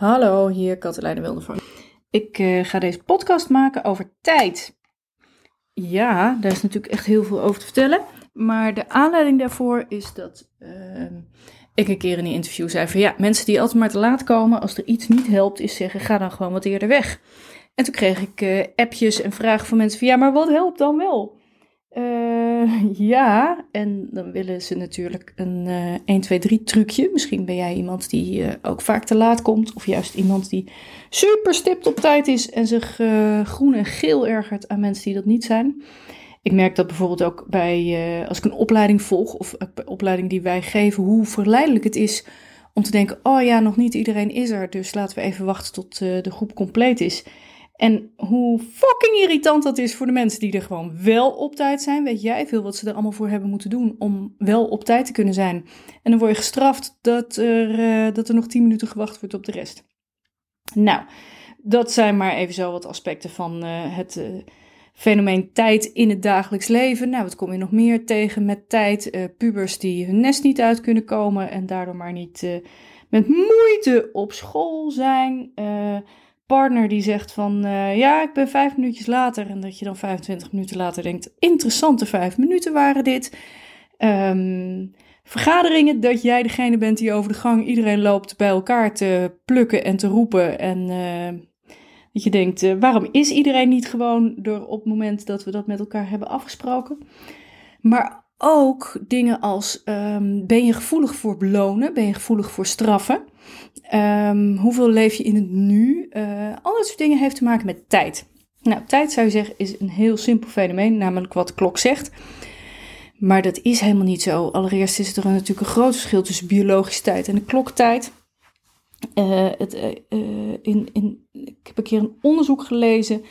Hallo, hier Katelijne Wildervan. Ik uh, ga deze podcast maken over tijd. Ja, daar is natuurlijk echt heel veel over te vertellen. Maar de aanleiding daarvoor is dat uh, ik een keer in een interview zei van ja, mensen die altijd maar te laat komen, als er iets niet helpt, is zeggen ga dan gewoon wat eerder weg. En toen kreeg ik uh, appjes en vragen van mensen van ja, maar wat helpt dan wel? Uh, ja, en dan willen ze natuurlijk een uh, 1, 2, 3 trucje. Misschien ben jij iemand die uh, ook vaak te laat komt. Of juist iemand die super stipt op tijd is en zich uh, groen en geel ergert aan mensen die dat niet zijn. Ik merk dat bijvoorbeeld ook bij, als ik een opleiding volg of een opleiding die wij geven, hoe verleidelijk het is om te denken: oh ja, nog niet iedereen is er, dus laten we even wachten tot de groep compleet is. En hoe fucking irritant dat is voor de mensen die er gewoon wel op tijd zijn. Weet jij veel wat ze er allemaal voor hebben moeten doen om wel op tijd te kunnen zijn. En dan word je gestraft dat er, uh, dat er nog 10 minuten gewacht wordt op de rest. Nou, dat zijn maar even zo wat aspecten van uh, het uh, fenomeen tijd in het dagelijks leven. Nou, wat kom je nog meer tegen met tijd? pubers die hun nest niet uit kunnen komen en daardoor maar niet met moeite op school zijn partner die zegt van uh, ja, ik ben vijf minuutjes later. En dat je dan 25 minuten later denkt, interessante vijf minuten waren dit. Um, vergaderingen, dat jij degene bent die over de gang iedereen loopt bij elkaar te plukken en te roepen. En uh, dat je denkt, uh, waarom is iedereen niet gewoon door op het moment dat we dat met elkaar hebben afgesproken? Maar ook dingen als um, ben je gevoelig voor belonen? Ben je gevoelig voor straffen? Um, hoeveel leef je in het nu? Uh, al dat soort dingen heeft te maken met tijd. Nou, tijd zou je zeggen is een heel simpel fenomeen, namelijk wat de klok zegt. Maar dat is helemaal niet zo. Allereerst is er natuurlijk een groot verschil tussen biologische tijd en de kloktijd. Uh, het, uh, in, in, ik heb een keer een onderzoek gelezen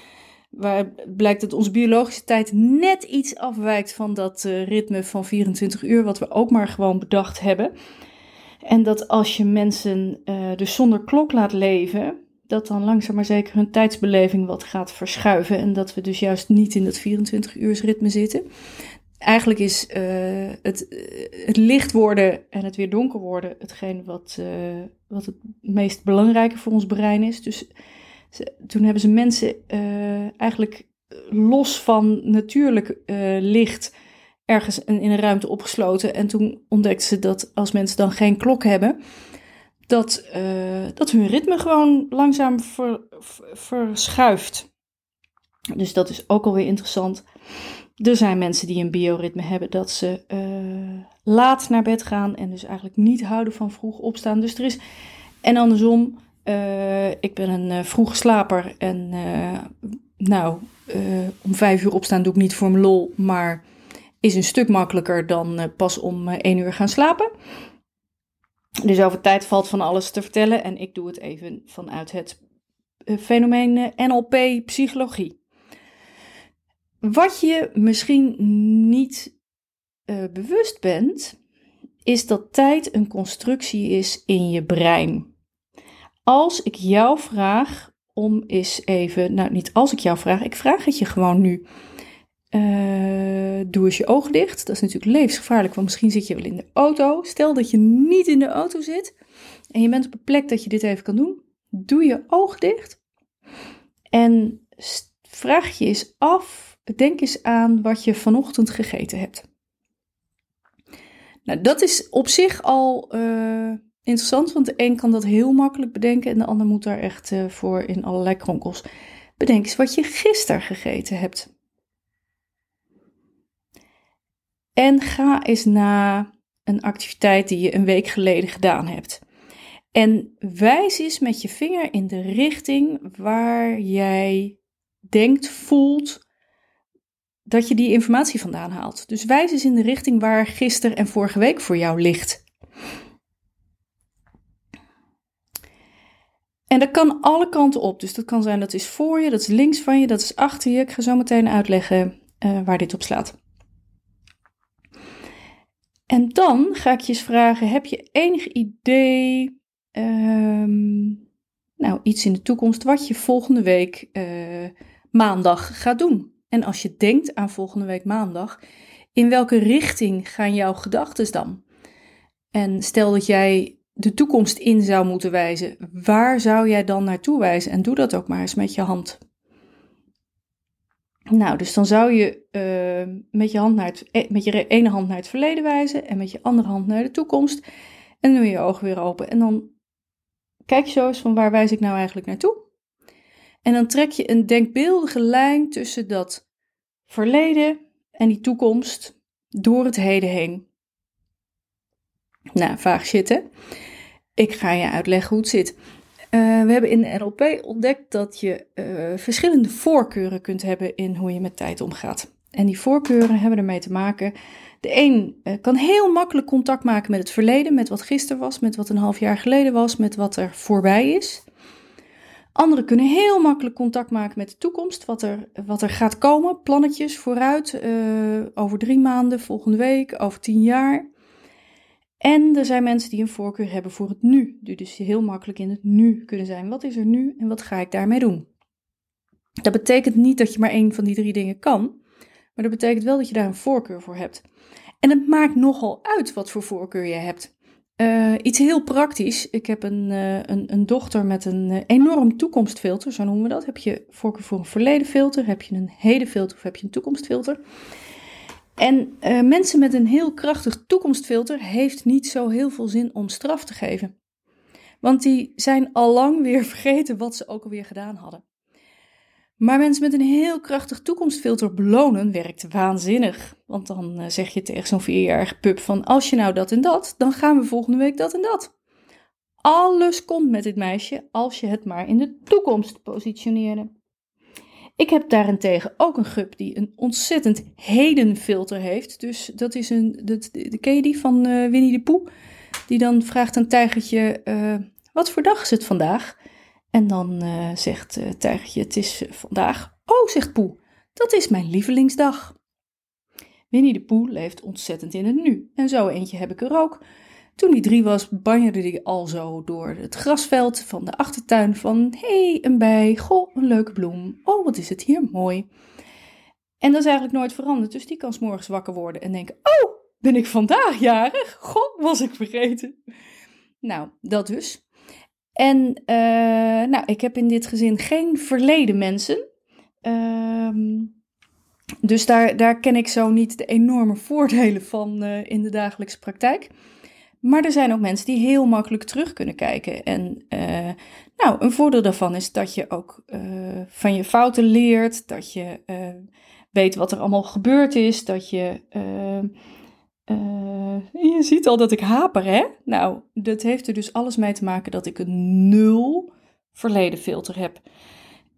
waar blijkt dat onze biologische tijd net iets afwijkt van dat ritme van 24 uur, wat we ook maar gewoon bedacht hebben. En dat als je mensen uh, dus zonder klok laat leven, dat dan langzaam maar zeker hun tijdsbeleving wat gaat verschuiven. En dat we dus juist niet in dat 24 uur ritme zitten. Eigenlijk is uh, het, het licht worden en het weer donker worden hetgeen wat, wat het meest belangrijke voor ons brein is. Dus toen hebben ze mensen eigenlijk los van natuurlijk licht ergens in een ruimte opgesloten. En toen ontdekten ze dat als mensen dan geen klok hebben, dat, uh, dat hun ritme gewoon langzaam ver, verschuift. Dus dat is ook alweer interessant. Er zijn mensen die een bioritme hebben dat ze laat naar bed gaan en dus eigenlijk niet houden van vroeg opstaan. Dus er is. En andersom, uh, ik ben een vroege slaper en nou, om vijf uur opstaan doe ik niet voor mijn lol, maar is een stuk makkelijker dan uh, pas om uh, één uur gaan slapen. Dus over tijd valt van alles te vertellen en ik doe het even vanuit het uh, fenomeen NLP psychologie. Wat je misschien niet bewust bent, is dat tijd een constructie is in je brein. Als ik jou vraag om eens even, nou niet als ik jou vraag, ik vraag het je gewoon nu uh, doe eens je ogen dicht. Dat is natuurlijk levensgevaarlijk, want misschien zit je wel in de auto. Stel dat je niet in de auto zit en je bent op een plek dat je dit even kan doen. Doe je oog dicht en vraag je eens af, denk eens aan wat je vanochtend gegeten hebt. Nou, dat is op zich al uh, interessant, want de een kan dat heel makkelijk bedenken en de ander moet daar echt uh, voor in allerlei kronkels. Bedenk eens wat je gisteren gegeten hebt. En ga eens na een activiteit die je een week geleden gedaan hebt. En wijs eens met je vinger in de richting waar jij denkt, voelt dat je die informatie vandaan haalt. Dus wijs eens in de richting waar gisteren en vorige week voor jou ligt. En dat kan alle kanten op. Dus dat kan zijn dat is voor je, dat is links van je, dat is achter je. Ik ga zo meteen uitleggen uh, waar dit op slaat. En dan ga ik je eens vragen: heb je enig idee, um, nou iets in de toekomst, wat je volgende week uh, maandag gaat doen? En als je denkt aan volgende week maandag, in welke richting gaan jouw gedachten dan? En stel dat jij de toekomst in zou moeten wijzen, waar zou jij dan naartoe wijzen? En doe dat ook maar eens met je hand. Nou, dus dan zou je uh, met, je hand naar het, eh, met je ene hand naar het verleden wijzen en met je andere hand naar de toekomst. En doe je je ogen weer open. En dan kijk je zo eens van waar wijs ik nou eigenlijk naartoe? En dan trek je een denkbeeldige lijn tussen dat verleden en die toekomst door het heden heen. Nou, vaag zitten. Ik ga je uitleggen hoe het zit. Uh, we hebben in de NLP ontdekt dat je uh, verschillende voorkeuren kunt hebben in hoe je met tijd omgaat. En die voorkeuren hebben ermee te maken. De een uh, kan heel makkelijk contact maken met het verleden, met wat gisteren was, met wat een half jaar geleden was, met wat er voorbij is. Anderen kunnen heel makkelijk contact maken met de toekomst, wat er, wat er gaat komen, plannetjes vooruit, over drie maanden, volgende week, over tien jaar. En er zijn mensen die een voorkeur hebben voor het nu, die dus heel makkelijk in het nu kunnen zijn. Wat is er nu en wat ga ik daarmee doen? Dat betekent niet dat je maar één van die drie dingen kan, maar dat betekent wel dat je daar een voorkeur voor hebt. En het maakt nogal uit wat voor voorkeur je hebt. Uh, iets heel praktisch. Ik heb een, uh, een, een, dochter met een uh, enorm toekomstfilter, zo noemen we dat. Heb je voorkeur voor een verledenfilter, heb je een hedenfilter of heb je een toekomstfilter? En uh, mensen met een heel krachtig toekomstfilter heeft niet zo heel veel zin om straf te geven. Want die zijn al lang weer vergeten wat ze ook alweer gedaan hadden. Maar mensen met een heel krachtig toekomstfilter belonen werkt waanzinnig. Want dan uh, zeg je tegen zo'n vierjarige pup van als je nou dat en dat, dan gaan we volgende week dat en dat. Alles komt met dit meisje als je het maar in de toekomst positioneerde. Ik heb daarentegen ook een gup die een ontzettend hedenfilter heeft. Dus dat is een, dat, ken je die van uh, Winnie de Poe? Die dan vraagt een tijgertje, uh, wat voor dag is het vandaag? En dan uh, zegt tijgertje, het is vandaag. Oh, zegt Poe, dat is mijn lievelingsdag. Winnie de Poe leeft ontzettend in het nu. En zo eentje heb ik er ook. Toen hij drie was, banjerde hij al zo door het grasveld van de achtertuin van... Hey, een bij, goh, een leuke bloem. Oh, wat is het hier mooi. En dat is eigenlijk nooit veranderd, dus die kan s morgens wakker worden en denken... Oh, ben ik vandaag jarig? Goh, was ik vergeten. Nou, dat dus. En uh, nou, ik heb in dit gezin geen verleden mensen. Uh, dus daar, daar ken ik zo niet de enorme voordelen van uh, in de dagelijkse praktijk. Maar er zijn ook mensen die heel makkelijk terug kunnen kijken. En uh, nou, een voordeel daarvan is dat je ook uh, van je fouten leert, dat je uh, weet wat er allemaal gebeurd is, dat je. je ziet al dat ik haper, hè? Nou, dat heeft er dus alles mee te maken dat ik een nul verledenfilter heb.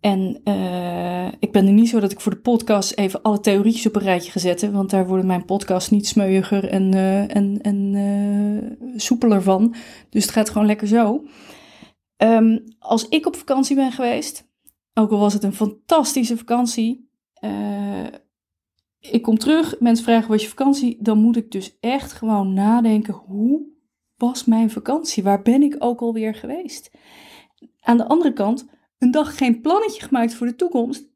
En uh, ik ben er niet zo dat ik voor de podcast even alle theorietjes op een rijtje ga zetten, want daar worden mijn podcasts niet smeuiger en, uh, en, en uh, soepeler van. Dus het gaat gewoon lekker zo. Um, als ik op vakantie ben geweest, ook al was het een fantastische vakantie, ik kom terug, mensen vragen was je vakantie, dan moet ik dus echt gewoon nadenken, hoe was mijn vakantie? Waar ben ik ook alweer geweest? Aan de andere kant een dag geen plannetje gemaakt voor de toekomst,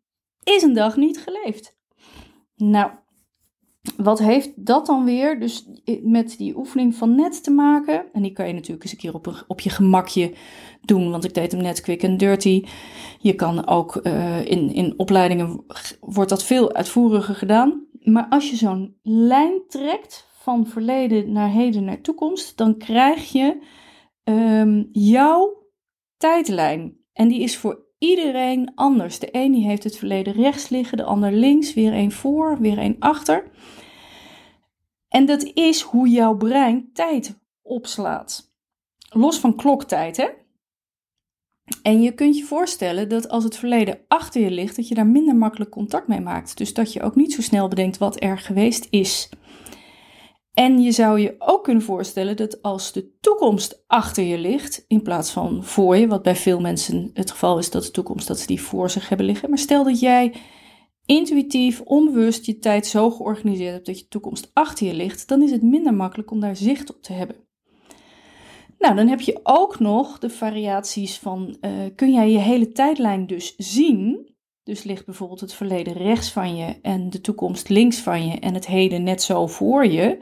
is een dag niet geleefd. Nou, wat heeft dat dan weer dus met die oefening van net te maken? En die kan je natuurlijk eens een keer op, op je gemakje doen, want ik deed hem net quick and dirty. Je kan ook uh, in, in opleidingen, wordt dat veel uitvoeriger gedaan. Maar als je zo'n lijn trekt van verleden naar heden naar toekomst, dan krijg je um, jouw tijdlijn. En die is voor iedereen anders. De een die heeft het verleden rechts liggen, de ander links, weer een voor, weer een achter. En dat is hoe jouw brein tijd opslaat. Los van kloktijd, hè? En je kunt je voorstellen dat als het verleden achter je ligt, dat je daar minder makkelijk contact mee maakt. Dus dat je ook niet zo snel bedenkt wat er geweest is. En je zou je ook kunnen voorstellen dat als de toekomst achter je ligt, in plaats van voor je, wat bij veel mensen het geval is dat de toekomst dat ze die voor zich hebben liggen. Maar stel dat jij intuïtief, onbewust je tijd zo georganiseerd hebt dat je toekomst achter je ligt, dan is het minder makkelijk om daar zicht op te hebben. Nou, dan heb je ook nog de variaties van, uh, kun jij je hele tijdlijn dus zien? Dus ligt bijvoorbeeld het verleden rechts van je en de toekomst links van je en het heden net zo voor je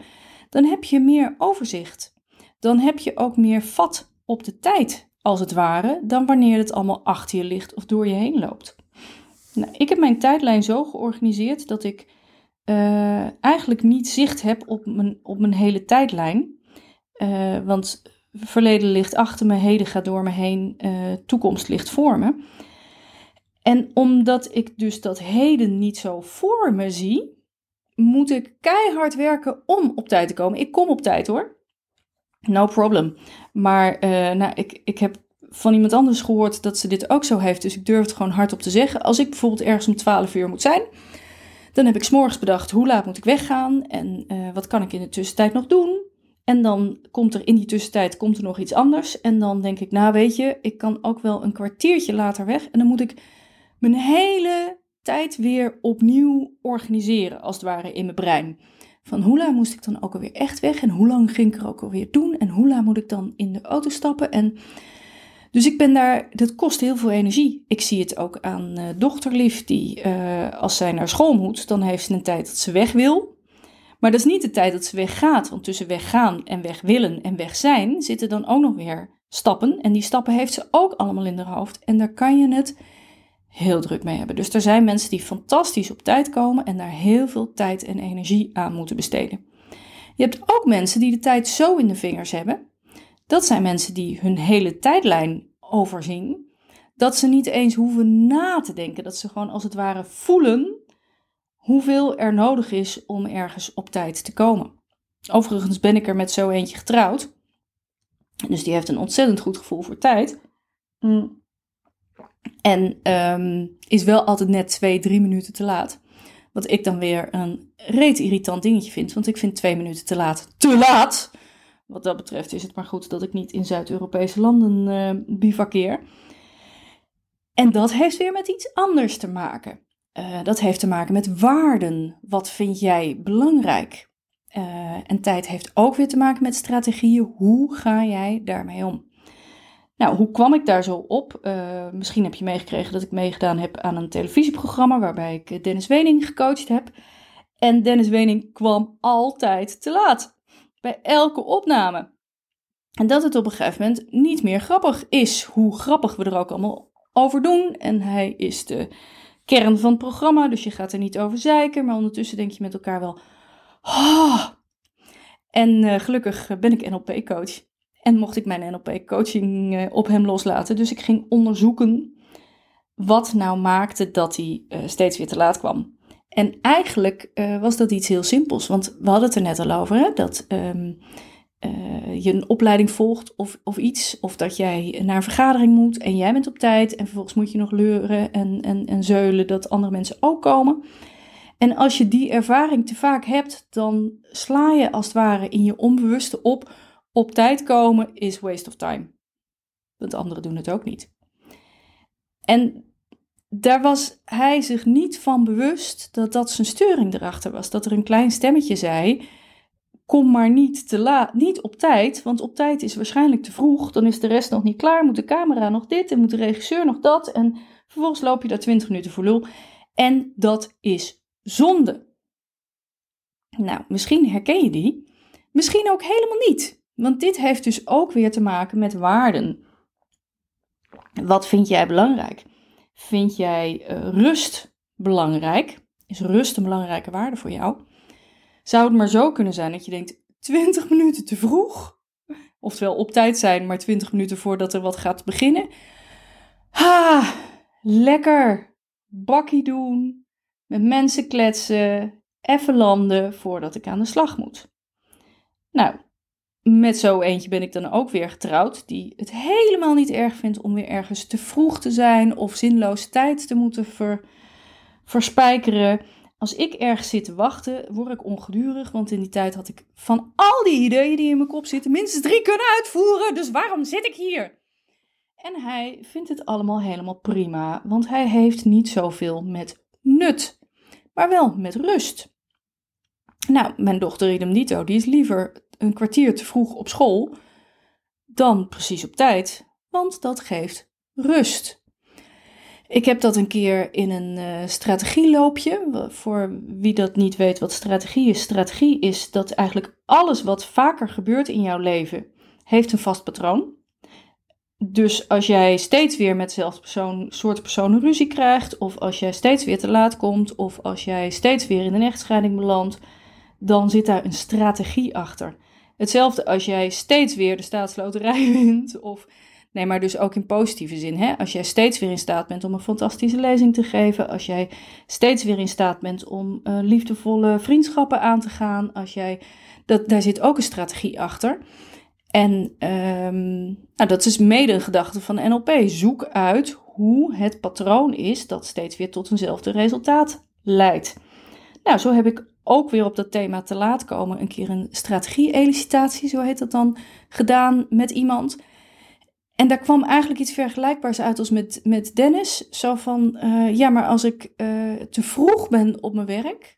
dan heb je meer overzicht. dan heb je ook meer vat op de tijd, als het ware, dan wanneer het allemaal achter je ligt of door je heen loopt. Nou, ik heb mijn tijdlijn zo georganiseerd dat ik uh, eigenlijk niet zicht heb op mijn, op mijn hele tijdlijn. Uh, want verleden ligt achter me, heden gaat door me heen, uh, toekomst ligt voor me. En omdat ik dus dat heden niet zo voor me zie, moet ik keihard werken om op tijd te komen. Ik kom op tijd hoor. No problem. Maar nou, ik, ik heb van iemand anders gehoord dat ze dit ook zo heeft. Dus ik durf het gewoon hardop te zeggen. Als ik bijvoorbeeld ergens om 12 uur moet zijn, dan heb ik s'morgens bedacht hoe laat moet ik weggaan en uh, wat kan ik in de tussentijd nog doen. En dan komt er in die tussentijd komt er nog iets anders. En dan denk ik, nou weet je, ik kan ook wel een kwartiertje later weg. En dan moet ik mijn hele tijd weer opnieuw organiseren, als het ware, in mijn brein. Van hoe lang moest ik dan ook alweer echt weg? En hoe lang ging ik er ook alweer doen? En hoe lang moet ik dan in de auto stappen? En dus ik ben daar, dat kost heel veel energie. Ik zie het ook aan uh, dochterlief, die uh, als zij naar school moet, dan heeft ze een tijd dat ze weg wil. Maar dat is niet de tijd dat ze weggaat, want tussen weggaan en weg willen en weg zijn zitten dan ook nog weer stappen. En die stappen heeft ze ook allemaal in haar hoofd. En daar kan je het heel druk mee hebben. Dus er zijn mensen die fantastisch op tijd komen en daar heel veel tijd en energie aan moeten besteden. Je hebt ook mensen die de tijd zo in de vingers hebben dat zijn mensen die hun hele tijdlijn overzien, dat ze niet eens hoeven na te denken, dat ze gewoon als het ware voelen hoeveel er nodig is om ergens op tijd te komen. Overigens ben ik er met zo eentje getrouwd, dus die heeft een ontzettend goed gevoel voor tijd. Mm. En um, is wel altijd net twee, drie minuten te laat. Wat ik dan weer een reet irritant dingetje vind. Want ik vind twee minuten te laat te laat. Wat dat betreft is het maar goed dat ik niet in Zuid-Europese landen uh, bivakkeer. En dat heeft weer met iets anders te maken. Uh, dat heeft te maken met waarden. Wat vind jij belangrijk? Uh, en tijd heeft ook weer te maken met strategieën. Hoe ga jij daarmee om? Nou, hoe kwam ik daar zo op? Uh, misschien heb je meegekregen dat ik meegedaan heb aan een televisieprogramma waarbij ik Dennis Wening gecoacht heb. En Dennis Wening kwam altijd te laat bij elke opname. En dat het op een gegeven moment niet meer grappig is, hoe grappig we er ook allemaal over doen. En hij is de kern van het programma, dus je gaat er niet over zeiken, maar ondertussen denk je met elkaar wel. Oh. En uh, gelukkig ben ik NLP-coach en mocht ik mijn NLP-coaching uh, op hem loslaten. Dus ik ging onderzoeken wat nou maakte dat hij uh, steeds weer te laat kwam. En eigenlijk uh, was dat iets heel simpels, want we hadden het er net al over, hè, dat uh, je een opleiding volgt of, of iets, of dat jij naar een vergadering moet en jij bent op tijd en vervolgens moet je nog leuren en, en, en zeulen dat andere mensen ook komen. En als je die ervaring te vaak hebt, dan sla je als het ware in je onbewuste op, op tijd komen is waste of time. Want anderen doen het ook niet. En daar was hij zich niet van bewust dat dat zijn steuring erachter was. Dat er een klein stemmetje zei: Kom maar niet te laat, niet op tijd, want op tijd is waarschijnlijk te vroeg. Dan is de rest nog niet klaar. Moet de camera nog dit en moet de regisseur nog dat. En vervolgens loop je daar 20 minuten voor lul. En dat is zonde. Nou, misschien herken je die. Misschien ook helemaal niet. Want dit heeft dus ook weer te maken met waarden. Wat vind jij belangrijk? Vind jij uh, rust belangrijk? Is rust een belangrijke waarde voor jou? Zou het maar zo kunnen zijn dat je denkt: 20 minuten te vroeg? Oftewel op tijd zijn, maar 20 minuten voordat er wat gaat beginnen. Ha, lekker. Bakkie doen, met mensen kletsen, even landen voordat ik aan de slag moet. Nou, met zo eentje ben ik dan ook weer getrouwd, die het helemaal niet erg vindt om weer ergens te vroeg te zijn of zinloos tijd te moeten ver, verspijkeren. Als ik ergens zit te wachten, word ik ongedurig, want in die tijd had ik van al die ideeën die in mijn kop zitten, minstens drie kunnen uitvoeren. Dus waarom zit ik hier? En hij vindt het allemaal helemaal prima, want hij heeft niet zoveel met nut, maar wel met rust. Nou, mijn dochter Idem Dito, die is liever een kwartier te vroeg op school dan precies op tijd, want dat geeft rust. Ik heb dat een keer in een uh, strategieloopje. Voor wie dat niet weet wat strategie is. Strategie is dat eigenlijk alles wat vaker gebeurt in jouw leven, heeft een vast patroon. Dus als jij steeds weer met dezelfde persoon, soort personen ruzie krijgt, of als jij steeds weer te laat komt, of als jij steeds weer in een echtscheiding belandt, dan zit daar een strategie achter. Hetzelfde als jij steeds weer de staatsloterij wint, of nee, maar dus ook in positieve zin. Hè? Als jij steeds weer in staat bent om een fantastische lezing te geven, als jij steeds weer in staat bent om uh, liefdevolle vriendschappen aan te gaan, als jij, dat, daar zit ook een strategie achter. En um, nou, dat is mede een gedachte van NLP. Zoek uit hoe het patroon is dat steeds weer tot eenzelfde resultaat leidt. Nou, zo heb ik ook weer op dat thema te laat komen een keer een strategie-elicitatie, zo heet dat dan, gedaan met iemand. En daar kwam eigenlijk iets vergelijkbaars uit als met, met Dennis. Zo van, uh, ja, maar als ik uh, te vroeg ben op mijn werk,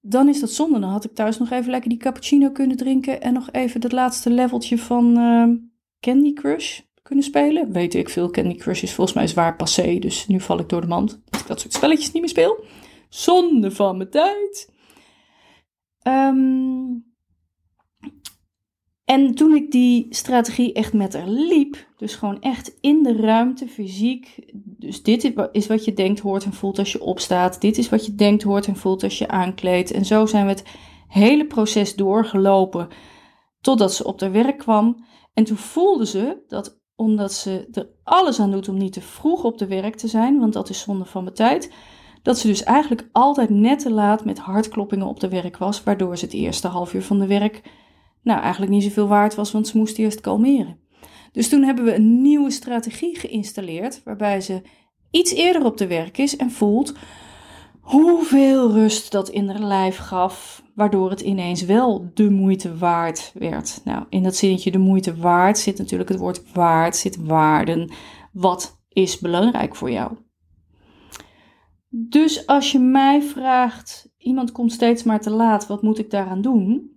dan is dat zonde. Dan had ik thuis nog even lekker die cappuccino kunnen drinken en nog even dat laatste leveltje van uh, Candy Crush kunnen spelen. Weet ik veel, Candy Crush is volgens mij zwaar passé, dus nu val ik door de mand dat ik dat soort spelletjes niet meer speel. Zonde van mijn tijd. Um, en toen ik die strategie echt met haar liep, dus gewoon echt in de ruimte, fysiek. Dus dit is wat je denkt, hoort en voelt als je opstaat. Dit is wat je denkt, hoort en voelt als je aankleedt. En zo zijn we het hele proces doorgelopen totdat ze op haar werk kwam. En toen voelde ze dat omdat ze er alles aan doet om niet te vroeg op de werk te zijn, want dat is zonde van mijn tijd, dat ze dus eigenlijk altijd net te laat met hartkloppingen op de werk was, waardoor ze het eerste half uur van de werk nou eigenlijk niet zoveel waard was, want ze moest eerst kalmeren. Dus toen hebben we een nieuwe strategie geïnstalleerd, waarbij ze iets eerder op de werk is en voelt hoeveel rust dat in haar lijf gaf, waardoor het ineens wel de moeite waard werd. Nou, in dat zinnetje de moeite waard zit natuurlijk het woord waard, zit waarden. Wat is belangrijk voor jou? Dus als je mij vraagt, iemand komt steeds maar te laat, wat moet ik daaraan doen?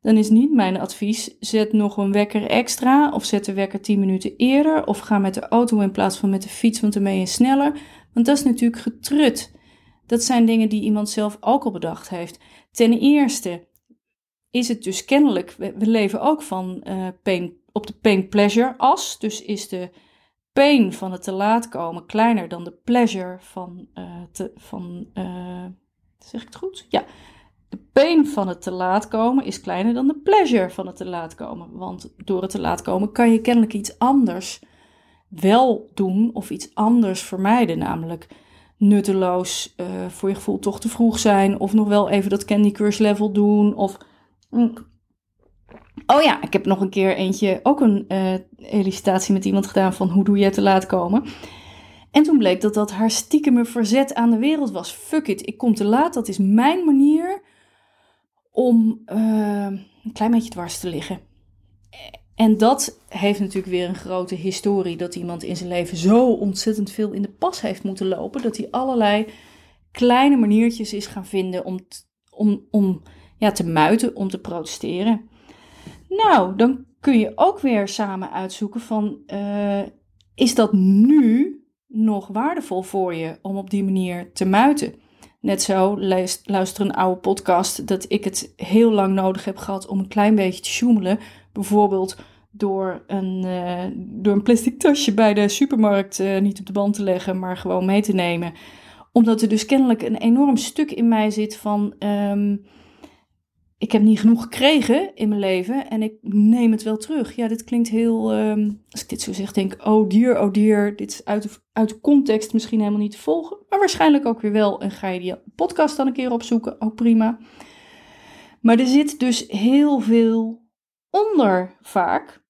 Dan is niet mijn advies, zet nog een wekker extra of zet de wekker 10 minuten eerder of ga met de auto in plaats van met de fiets, want dan ben je sneller. Want dat is natuurlijk getrut. Dat zijn dingen die iemand zelf ook al bedacht heeft. Ten eerste is het dus kennelijk, we, leven ook van uh, pain, op de pain-pleasure as. Dus is de pain van het te laat komen kleiner dan de pleasure van, uh, te, van uh, zeg ik het goed? Ja, de pain van het te laat komen is kleiner dan de pleasure van het te laat komen. Want door het te laat komen kan je kennelijk iets anders wel doen of iets anders vermijden. Namelijk nutteloos uh, voor je gevoel toch te vroeg zijn. Of nog wel even dat Candy Crush level doen. Of. Mm. Oh ja, ik heb nog een keer eentje, ook een uh, elicitatie met iemand gedaan van hoe doe je te laat komen. En toen bleek dat dat haar stiekeme verzet aan de wereld was. Fuck it, ik kom te laat. Dat is mijn manier om uh, een klein beetje dwars te liggen. En dat heeft natuurlijk weer een grote historie. Dat iemand in zijn leven zo ontzettend veel in de pas heeft moeten lopen. Dat hij allerlei kleine maniertjes is gaan vinden om, om, om ja, te muiten, om te protesteren. Nou, dan kun je ook weer samen uitzoeken van... Uh, is dat nu nog waardevol voor je om op die manier te muiten? Net zo luister een oude podcast dat ik het heel lang nodig heb gehad om een klein beetje te sjoemelen. Bijvoorbeeld door een, uh, door een plastic tasje bij de supermarkt uh, niet op de band te leggen, maar gewoon mee te nemen. Omdat er dus kennelijk een enorm stuk in mij zit van. Um, ik heb niet genoeg gekregen in mijn leven en ik neem het wel terug. Ja, dit klinkt heel, um, als ik dit zo zeg, denk oh dier, oh dier, dit is uit uit context misschien helemaal niet te volgen. Maar waarschijnlijk ook weer wel en ga je die podcast dan een keer opzoeken, ook prima. Maar er zit dus heel veel onder vaak,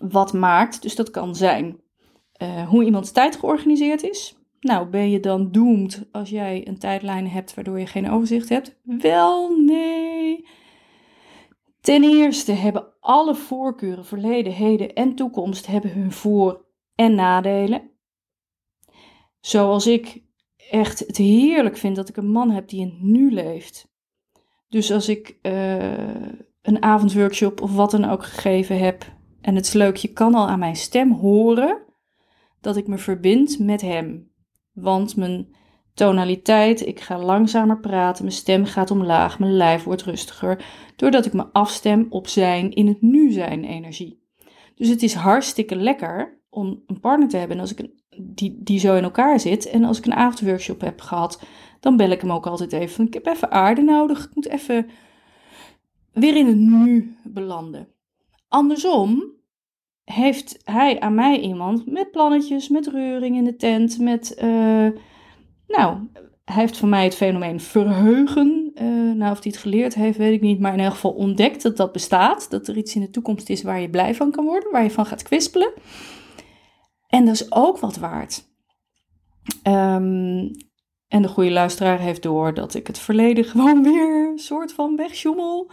wat maakt, dus dat kan zijn uh, hoe iemands tijd georganiseerd is, nou, ben je dan doomed als jij een tijdlijn hebt waardoor je geen overzicht hebt? Wel, nee. Ten eerste hebben alle voorkeuren, verleden, heden en toekomst, hebben hun voor- en nadelen. Zoals ik echt het heerlijk vind dat ik een man heb die in het nu leeft. Dus als ik uh, een avondworkshop of wat dan ook gegeven heb en het is leuk, je kan al aan mijn stem horen dat ik me verbind met hem. Want mijn tonaliteit. Ik ga langzamer praten, mijn stem gaat omlaag, mijn lijf wordt rustiger, doordat ik me afstem op zijn in het nu zijn energie. Dus het is hartstikke lekker om een partner te hebben als ik die, die zo in elkaar zit. En als ik een avondworkshop heb gehad, dan bel ik hem ook altijd even. Ik heb even aarde nodig, ik moet even weer in het nu belanden. Andersom heeft hij aan mij iemand met plannetjes, met reuring in de tent, met, uh, nou, hij heeft van mij het fenomeen verheugen. Uh, nou, of hij het geleerd heeft, weet ik niet, maar in elk geval ontdekt dat dat bestaat. Dat er iets in de toekomst is waar je blij van kan worden, waar je van gaat kwispelen. En dat is ook wat waard. Um, en de goede luisteraar heeft door dat ik het verleden gewoon weer een soort van wegsjoemel.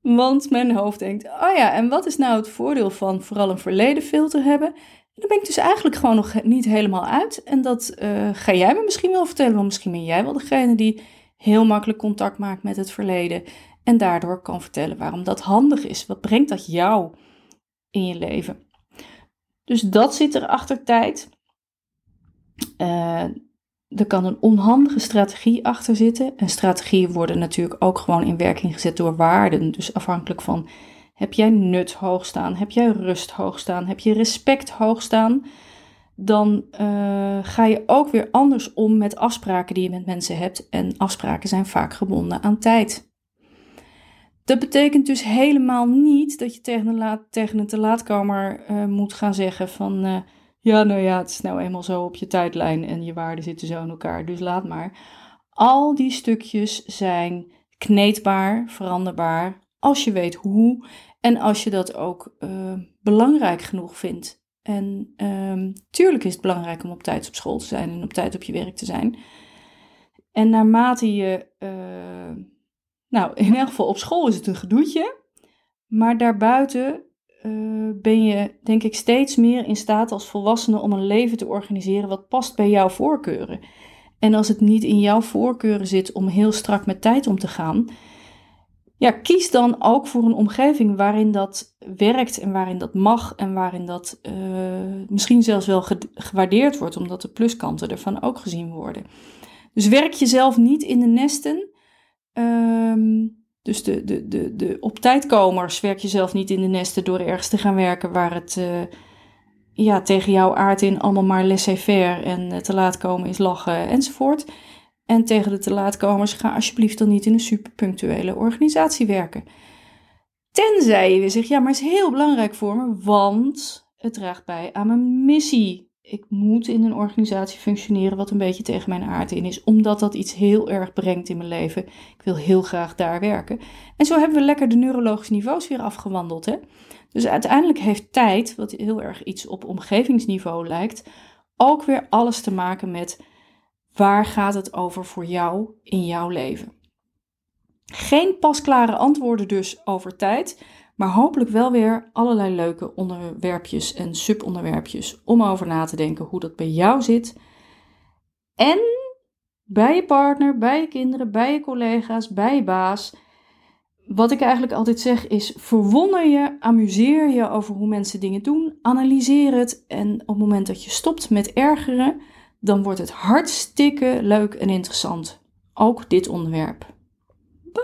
Want mijn hoofd denkt, oh ja, en wat is nou het voordeel van vooral een verleden filter hebben? Dan ben ik dus eigenlijk gewoon nog niet helemaal uit. En dat uh, ga jij me misschien wel vertellen, want misschien ben jij wel degene die heel makkelijk contact maakt met het verleden. En daardoor kan vertellen waarom dat handig is. Wat brengt dat jou in je leven? Dus dat zit er achter tijd. Uh, er kan een onhandige strategie achter zitten. En strategieën worden natuurlijk ook gewoon in werking gezet door waarden. Dus afhankelijk van heb jij nut hoog staan, heb jij rust hoog staan, heb je respect hoog staan, dan uh, ga je ook weer anders om met afspraken die je met mensen hebt. En afspraken zijn vaak gebonden aan tijd. Dat betekent dus helemaal niet dat je tegen een, te laatkamer uh, moet gaan zeggen van... Uh, ja, nou ja, het is nou eenmaal zo op je tijdlijn en je waarden zitten zo in elkaar, dus laat maar. Al die stukjes zijn kneedbaar, veranderbaar, als je weet hoe en als je dat ook uh, belangrijk genoeg vindt. En um, tuurlijk is het belangrijk om op tijd op school te zijn en op tijd op je werk te zijn. En naarmate je, uh, nou in elk geval op school is het een gedoetje, maar daarbuiten uh, ben je, denk ik, steeds meer in staat als volwassene om een leven te organiseren wat past bij jouw voorkeuren. En als het niet in jouw voorkeuren zit om heel strak met tijd om te gaan, ja, kies dan ook voor een omgeving waarin dat werkt en waarin dat mag en waarin dat uh, misschien zelfs wel gewaardeerd wordt, omdat de pluskanten ervan ook gezien worden. Dus werk jezelf niet in de nesten. Um, dus de, de, de, de op tijdkomers werk je zelf niet in de nesten door ergens te gaan werken waar het uh, ja, tegen jouw aard in allemaal maar laissez-faire en uh, te laat komen is lachen enzovoort. En tegen de te laatkomers ga alsjeblieft dan niet in een superpunctuele organisatie werken. Tenzij je weer zegt, ja, maar het is heel belangrijk voor me, want het draagt bij aan mijn missie ik moet in een organisatie functioneren wat een beetje tegen mijn aard in is, omdat dat iets heel erg brengt in mijn leven. Ik wil heel graag daar werken. En zo hebben we lekker de neurologische niveaus weer afgewandeld. Hè? Dus uiteindelijk heeft tijd, wat heel erg iets op omgevingsniveau lijkt, ook weer alles te maken met waar gaat het over voor jou in jouw leven. Geen pasklare antwoorden dus over tijd, maar hopelijk wel weer allerlei leuke onderwerpjes en subonderwerpjes om over na te denken hoe dat bij jou zit. En bij je partner, bij je kinderen, bij je collega's, bij je baas. Wat ik eigenlijk altijd zeg is: verwonder je, amuseer je over hoe mensen dingen doen, analyseer het en op het moment dat je stopt met ergeren, dan wordt het hartstikke leuk en interessant. Ook dit onderwerp.